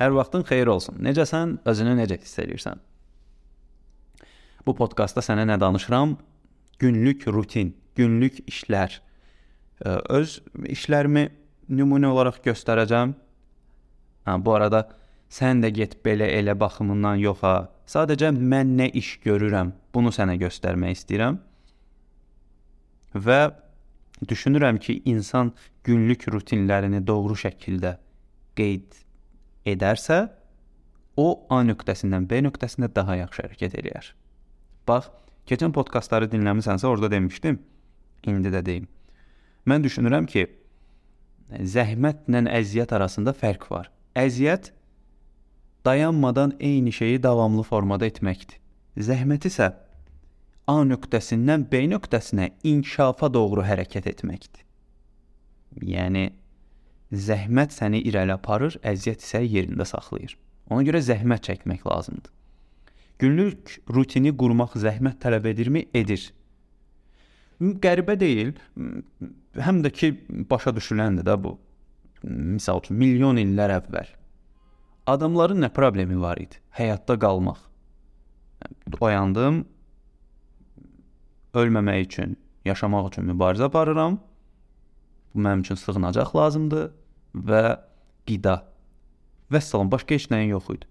Hər vaxtın xeyir olsun. Necəsən? Özünü necə hiss edirsən? Bu podkastda sənə nə danışıram? Günlük rutin, günlük işlər. Öz işlərimi nümunə olaraq göstərəcəm. Hə, bu arada sən də get belə elə baxımından yox ha. Sadəcə mən nə iş görürəm, bunu sənə göstərmək istəyirəm. Və düşünürəm ki, insan günlük rutinlərini doğru şəkildə qeyd edərsə, o A nöqtəsindən B nöqtəsinə daha yaxşı hərəkət eləyər. Bax, keçən podkastları dinləmisənsə, orada demişdim. İndi də deyim. Mən düşünürəm ki, zəhmətlə əziyyət arasında fərq var. Əziyyət dayanmadan eyni şeyi davamlı formada etməkdir. Zəhmət isə A nöqtəsindən B nöqtəsinə inkişafa doğru hərəkət etməkdir. Yəni zəhmət səni irəli aparır, əziyyət isə yerində saxlayır. Ona görə zəhmət çəkmək lazımdır. Günlük rutini qurmaq zəhmət tələb edirmi? Edir. Qəribə deyil, həm də ki başa düşüləndir də bu. Məsəl üçün milyon illər əvvəl adamların nə problemi var idi? Həyatda qalmaq. Oyandım, ölməmək üçün, yaşamaq üçün mübarizə aparıram. Bu mənim üçün sığınacaq lazımdır və qida. Vəssalam, başqa heç nəyin yox idi.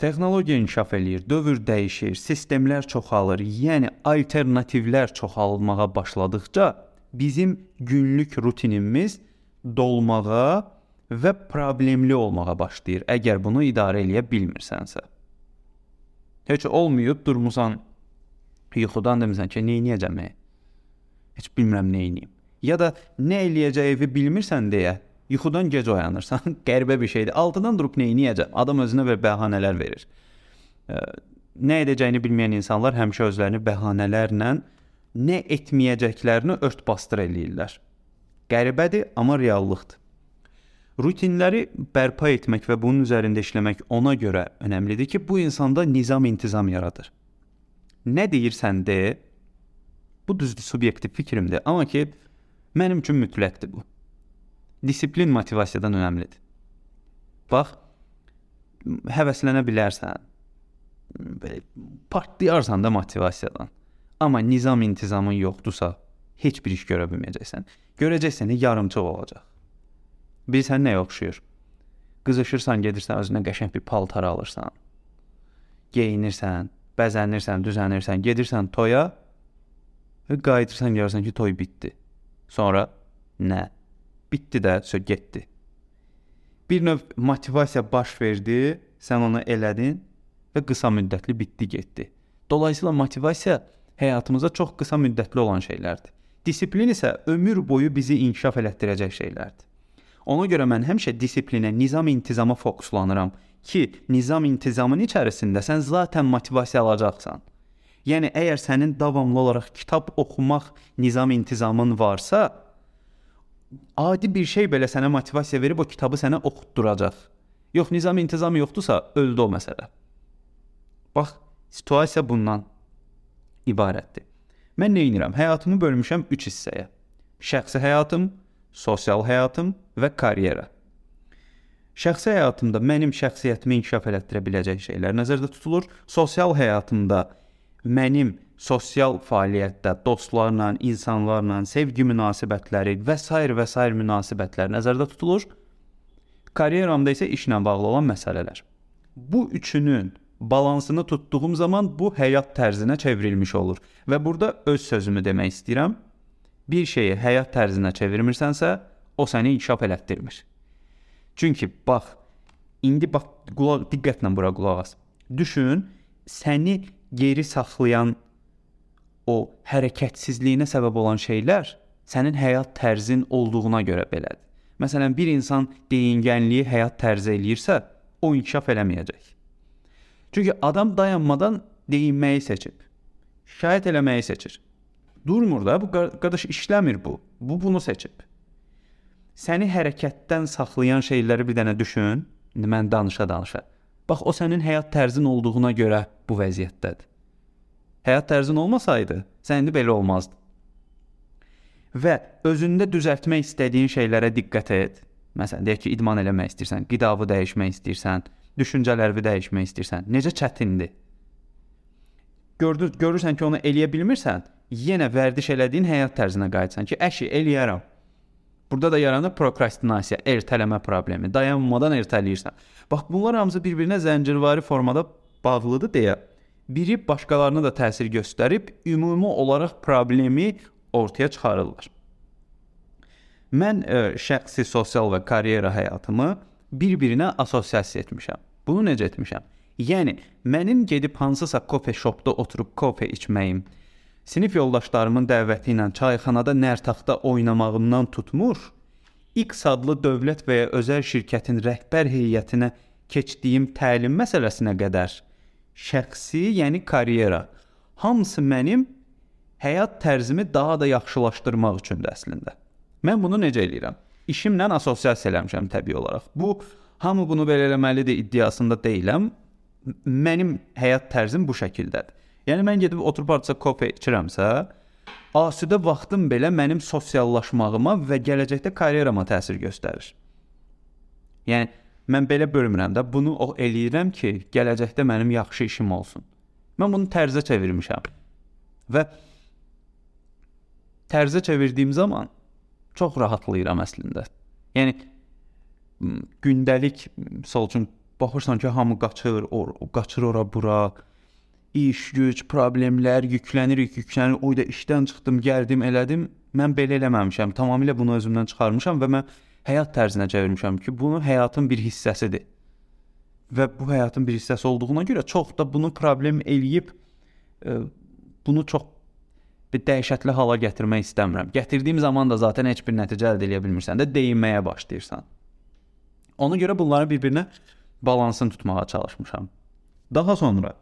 Texnologiya inkişaf eləyir, dövr dəyişir, sistemlər çoxalır. Yəni alternativlər çoxalmağa başladıkca bizim günlük rutinimiz dolmağa və problemli olmağa başlayır, əgər bunu idarə eləyə bilmirsənsə. Heç olmayıb durmusan yuxudan demisən ki, nə edəcəm? Heç bilmirəm nə edeyim. Ya da nə eləyəcəyini bilmirsən deyə yuxudan gec oyanırsan. Qəribə bir şeydir. Altıdan durub nə edəcəm? Adam özünə və bəhanələr verir. Nə edəcəyini bilməyən insanlar həmişə özlərini bəhanələrlə nə etməyəcəklərini ört-basdır eləyirlər. Qəribədir, amma reallıqdır. Rutinləri bərpa etmək və bunun üzərində işləmək ona görə önəmlidir ki, bu insanda nizam-intizam yaradır. Nə deyirsən de, bu düzdür, subyektiv fikrimdir, amma ki mənim üçün mütləqdir bu. Disiplin motivasiyadan önəmlidir. Bax, həvəslənə bilərsən. Belə partlayarsan da motivasiyadan. Amma nizam intizamın yoxdursa, heç bir iş görə bilməyəcəksən. Görəcəksən, yarımçıq olacaq. Bilirsən nəyə oxşuyur? Qızışırsan, gedirsən özünə qəşəng bir paltar alırsan. Geyinirsən, bəzənirsən, düzənirsən, gedirsən toya və qayıdırsan görürsən ki, toy bitdi. Sonra nə? Bitdi də, sö getdi. Bir növ motivasiya baş verdi, sən onu elədin və qısa müddətli bitdi, getdi. Dolayısıyla motivasiya həyatımızda çox qısa müddətli olan şeylərdir. Disiplin isə ömür boyu bizi inkişaf elətdirəcək şeylərdir. Ona görə mən həmişə disiplinə, nizam-intizama fokuslanıram ki, nizam-intizamın içərisində sən zaten motivasiya alacaqsan. Yəni əgər sənin davamlı olaraq kitab oxumaq nizam-intizamın varsa, adi bir şey belə sənə motivasiya verib o kitabı sənə oxutduracaq. Yox, nizam-intizam yoxdursa, öldü o məsələ. Bax, situasiya bundan ibarətdir. Mən nə edirəm? Həyatımı bölmüşəm 3 hissəyə. Şəxsi həyatım, sosial həyatım və karyera. Şəxsi həyatımda mənim şəxsiyyətimi inkişaf elətdirə biləcək şeylər nəzərdə tutulur. Sosial həyatımda mənim sosial fəaliyyətdə dostlarla, insanlarla sevgi münasibətləri və s. və s. münasibətlər nəzərdə tutulur. Karyeramda isə işlə bağlı olan məsələlər. Bu üçünün balansını tutduğum zaman bu həyat tərzinə çevrilmiş olur və burada öz sözümü demək istəyirəm. Bir şeyi həyat tərzinə çevirmirsənsə, o səni inkişaf elətdirmir. Çünki bax, indi bax qulaq diqqətlə bura qulaq as. Düşün, səni geri saxlayan o hərəkətsizliyinə səbəb olan şeylər sənin həyat tərzin olduğuna görə belədir. Məsələn, bir insan deyingənliyi həyat tərzi eləyirsə, o inkişaf eləməyəcək. Çünki adam dayanmadan deyinməyi seçib. Şikayət eləməyi seçir. Durmur da, bu qardaş işləmir bu. Bu bunu seçib. Səni hərəkətdən saxlayan şeyləri bir dənə düşün. İndi mən danışa-danışa. Bax o sənin həyat tərzin olduğuna görə bu vəziyyətdədir. Həyat tərzin olmasaydı, sən indi belə olmazdın. Və özündə düzəltmək istədiyin şeylərə diqqət et. Məsələn, deyək ki, idman eləmək istəyirsən, qidanı dəyişmək istəyirsən, düşüncələrini dəyişmək istəyirsən, necə çətindir. Gördür, görürsən ki, onu eləyə bilmirsən, yenə vərdiş elədiyin həyat tərzinə qayıtsan ki, əşi eləyərəm. Burada da yaranır prokrastinasiya, ertələmə problemi. Dayanmadan ertələyirsən. Bax, bunlar hamısı bir-birinə zəncirvari formada bağlıdır deyə biri başqalarına da təsir göstərib ümumi olaraq problemi ortaya çıxarırlar. Mən ə, e, şəxsi sosial və karyera həyatımı bir-birinə assosiasiya etmişəm. Bunu necə etmişəm? Yəni mənim gedib hansısa kofe shopda oturub kofe içməyim, sinif yoldaşlarımın dəvəti ilə çayxanada nərtaxta oynamağımdan tutmur, X adlı dövlət və ya özəl şirkətin rəhbər heyətinə keçdiyim təlim məsələsinə qədər şəxsi, yəni karyera hamısı mənim həyat tərzimi daha da yaxşılaşdırmaq üçündür əslində. Mən bunu necə eləyirəm? İşimlə assosiasiya eləmişəm təbii olaraq. Bu hamı bunu belə eləməlidir iddiasında deyiləm. Mənim həyat tərzim bu şəkildədir. Yəni mən gedib oturub hardasa kofe içirəmsə, asudə vaxtım belə mənim sosiallaşmağıma və gələcəkdə karyerama təsir göstərir. Yəni mən belə bölmürəm də, bunu eləyirəm ki, gələcəkdə mənim yaxşı işim olsun. Mən bunu tərzə çevirmişəm. Və tərzə çevirdiyim zaman çox rahatlayıram əslində. Yəni gündəlik misal üçün baxırsan ki, hamı qaçır, or, qaçır ora bura. İş, güc, problemlər, yüklənirik, yüklənir. Oy da işdən çıxdım, gəldim, elədim. Mən belə eləməmişəm. Tamamilə bunu özümdən çıxarmışam və mən həyat tərzinə çevirmişəm ki, bunu həyatın bir hissəsidir. Və bu həyatın bir hissəsi olduğuna görə çox da bunu problem eləyib e, bunu çox bir dəhşətli hala gətirmək istəmirəm. Gətirdiyim zaman da zaten heç bir nəticə əldə edə bilmirsən də deyinməyə başlayırsan. Ona görə bunları bir-birinə balansını tutmağa çalışmışam. Daha sonra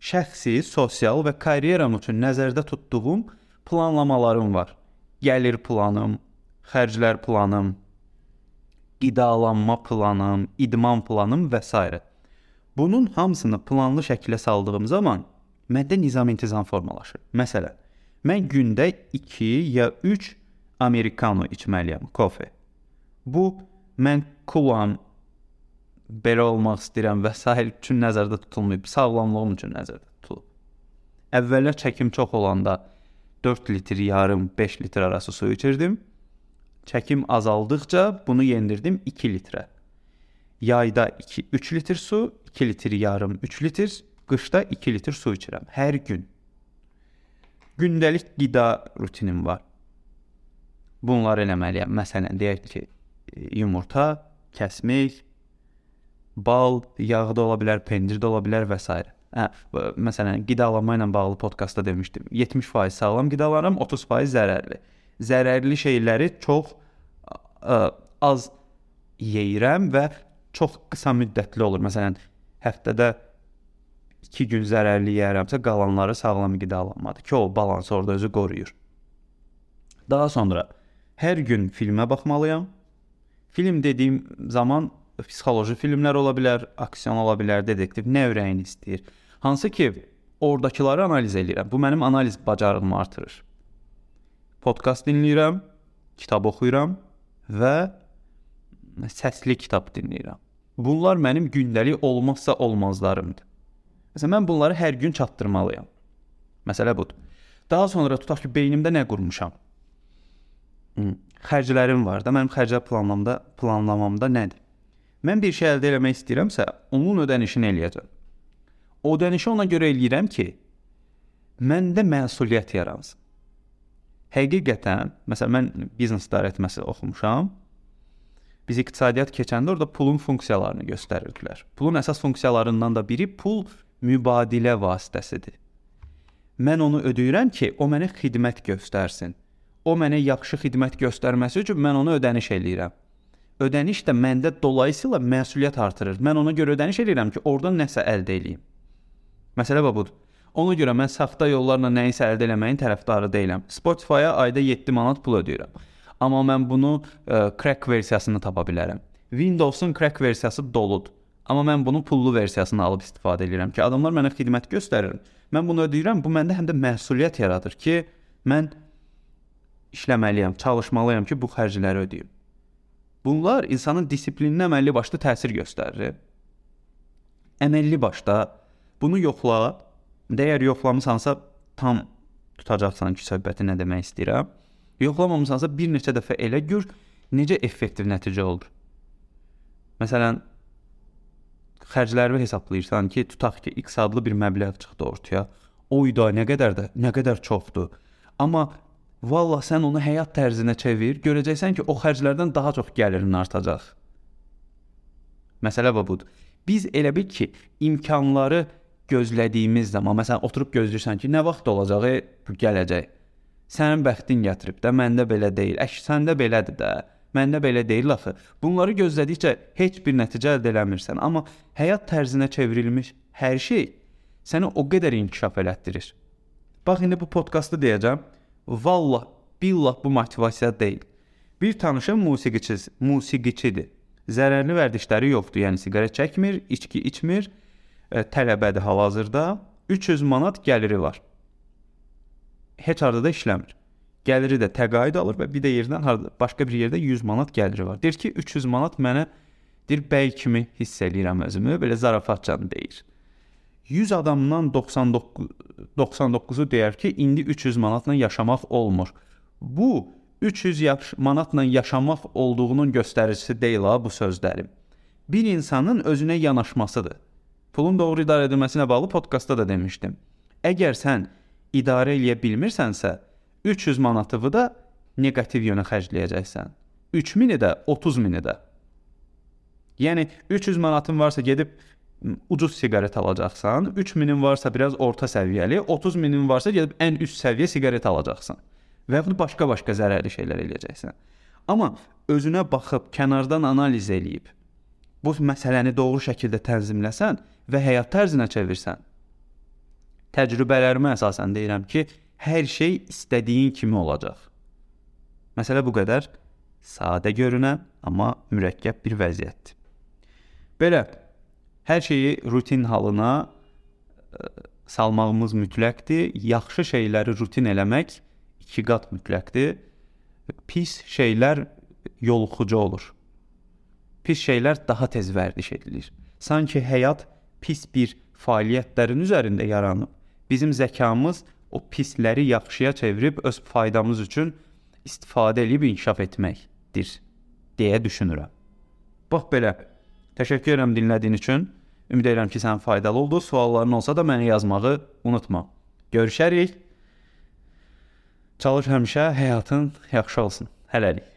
şəxsi, sosial və karyeram üçün nəzərdə tutduğum planlamalarım var. Gəlir planım, xərclər planım, qidalanma planım, idman planım və s. Bunun hamısını planlı şəkildə saldığım zaman məndə nizam-intizam formalaşır. Məsələn, Mən gündə 2 ya 3 amerikano içməliyəm, kofe. Bu mən kulan belə olmaq istəyirəm və sahil üçün nəzərdə tutulmayıb, sağlamlığım üçün nəzərdə tutulub. Əvvəllər çəkim çox olanda 4 litr yarım, 5 litr arası su içirdim. Çəkim azaldıqca bunu yendirdim 2 litrə. Yayda 2 3 litr su, 2 litr yarım, 3 litr, qışda 2 litr su içirəm hər gün gündəlik qida rutinim var. Bunları eləməliyəm. Məsələn, deyək ki, yumurta kəsmək, bal, yağı da ola bilər, pendir də ola bilər və s. Hə, məsələn, qidalanma ilə bağlı podkastda demişdim. 70% sağlam qidalanıram, 30% zərərli. Zərərli şeyləri çox ə, az yeyirəm və çox qısa müddətli olur. Məsələn, həftədə 2 gün zərərli yeyərəmsə, qalanları sağlam qidalanmadır ki, o balansı orada özü qoruyur. Daha sonra hər gün filmə baxmalıyam. Film dediyim zaman psixoloji filmlər ola bilər, aksiyon ola bilər, detektiv, nə ürəyin istəyir. Hansı ki, oradakıları analiz edirəm. Bu mənim analiz bacarığımı artırır. Podkast dinləyirəm, kitab oxuyuram və səsli kitab dinləyirəm. Bunlar mənim gündəlik olmazsa olmazlarımdır. Məsələn, mən bunları hər gün çatdırmalıyam. Məsələ budur. Daha sonra tutaq ki, beynimdə nə qurmuşam? Xərclərim var da, mənim xərclər planlamamda, planlamamda nədir? Mən bir şey əldə etmək istəyirəmsə, onun ödənişini eləyəcəm. O ödənişi ona görə eləyirəm ki, məndə məsuliyyət yaransın. Həqiqətən, məsələn, mən biznes idarəetməsi oxumuşam. Biz iqtisadiyyat keçəndə orada pulun funksiyalarını göstərirdilər. Pulun əsas funksiyalarından da biri pul mübadilə vasitəsidir. Mən onu ödəyirəm ki, o mənə xidmət göstərsin. O mənə yaxşı xidmət göstərməsi üçün mən ona ödəniş eləyirəm. Ödəniş də məndə dolayısıyla məsuliyyət artırır. Mən ona görə ödəniş eləyirəm ki, oradan nəsə əldə eləyim. Məsələ budur. Ona görə mən saxta yollarla nəyisə əldə etməyin tərəfdarı deyiləm. Spotify-a ayda 7 manat pul ödəyirəm. Amma mən bunu ə, e, crack versiyasını tapa bilərəm. Windows-un crack versiyası doludur. Amma mən bunun pullu versiyasını alıb istifadə edirəm ki, adamlar mənə xidmət göstərir. Mən bunu ödəyirəm. Bu məndə həm də məsuliyyət yaradır ki, mən işləməliyəm, çalışmalıyam ki, bu xərcləri ödəyim. Bunlar insanın disiplininə əməlli başlı təsir göstərir. Əməlli başda bunu yoxla. Dəyər yoxlamısansa tam tutacaqsan ki, söhbəti nə demək istəyirəm. Yoxlamamısansa bir neçə dəfə elə gör necə effektiv nəticə olur. Məsələn, xərclərimi hesablayırsan ki, tutaq ki, X adlı bir məbləğ çıxdı ortaya. Oyda nə qədər də, nə qədər çoxdur. Amma vallah sən onu həyat tərzinə çevir, görəcəksən ki, o xərclərdən daha çox gəlirin artacaq. Məsələ budur. Biz elə bil ki, imkanları gözlədiyimiz zaman, məsələn, oturub gözləyirsən ki, nə vaxt olacaq, e, gələcək. Sənin bəxtin gətirib də, məndə belə deyil. Əş səndə belədir də. Məndə belə deyil axı. Bunları gözlədikcə heç bir nəticə əldə eləmirsən, amma həyat tərzinə çevrilmiş hər şey səni o qədər inkişaf elətdirir. Bax indi bu podkastı deyəcəm. Vallah, billah bu motivasiya deyil. Bir tanışım musiqiçi, musiqiçidir. Zərərli vərdişləri yoxdur, yəni siqaret çəkmir, içki içmir, e, tələbədir hal-hazırda. 300 manat gəliri var. Heç harda da işləmir gəliri də təqaüd alır və bir də yerdən harda başqa bir yerdə 100 manat gəliri var. Deyir ki, 300 manat mənə deyir bəy kimi hiss eləyirəm özümü, belə zarafatcan deyir. 100 adamdan 99 99-u deyər ki, indi 300 manatla yaşamaq olmur. Bu 300 yaş manatla yaşamaq olduğunun göstəricisi deyil ha bu sözlərim. Bir insanın özünə yanaşmasıdır. Pulun doğru idarə edilməsinə bağlı podkastda da demişdim. Əgər sən idarə eləyə bilmirsənsə, 300 manatını da neqativ yönə xərcləyəcəksən. 3000-i də, 30000-i də. Yəni 300 manatın varsa gedib ucuz siqaret alacaqsan, 3000-in varsa biraz orta səviyyəli, 30000-in varsa gedib ən üst səviyyə siqaret alacaqsan. Və yaxud başqa-başqa zərərli şeylər eləyəcəksən. Amma özünə baxıb kənardan analiz eləyib bu məsələni doğru şəkildə tənzimləsən və həyat tərzinə çevirsən. Təcrübələrimə əsasən deyirəm ki, hər şey istədiyin kimi olacaq. Məsələ bu qədər sadə görünən, amma mürəkkəb bir vəziyyətdir. Belə hər şeyi rutin halına e, salmağımız mütləqdir. Yaxşı şeyləri rutin eləmək iki qat mütləqdir. Pis şeylər yoluxucu olur. Pis şeylər daha tez vərdiş edilir. Sanki həyat pis bir fəaliyyətlərin üzərində yaranıb. Bizim zəkamız o pisləri yaxşıya çevirib öz faydamız üçün istifadə edib inkişaf etməkdir deyə düşünürəm. Bax belə. Təşəkkür edirəm dinlədiyin üçün. Ümid edirəm ki, sənin faydalı oldu. Sualların olsa da mənə yazmağı unutma. Görüşərik. Çalış həmişə həyatın yaxşı olsun. Hələlik.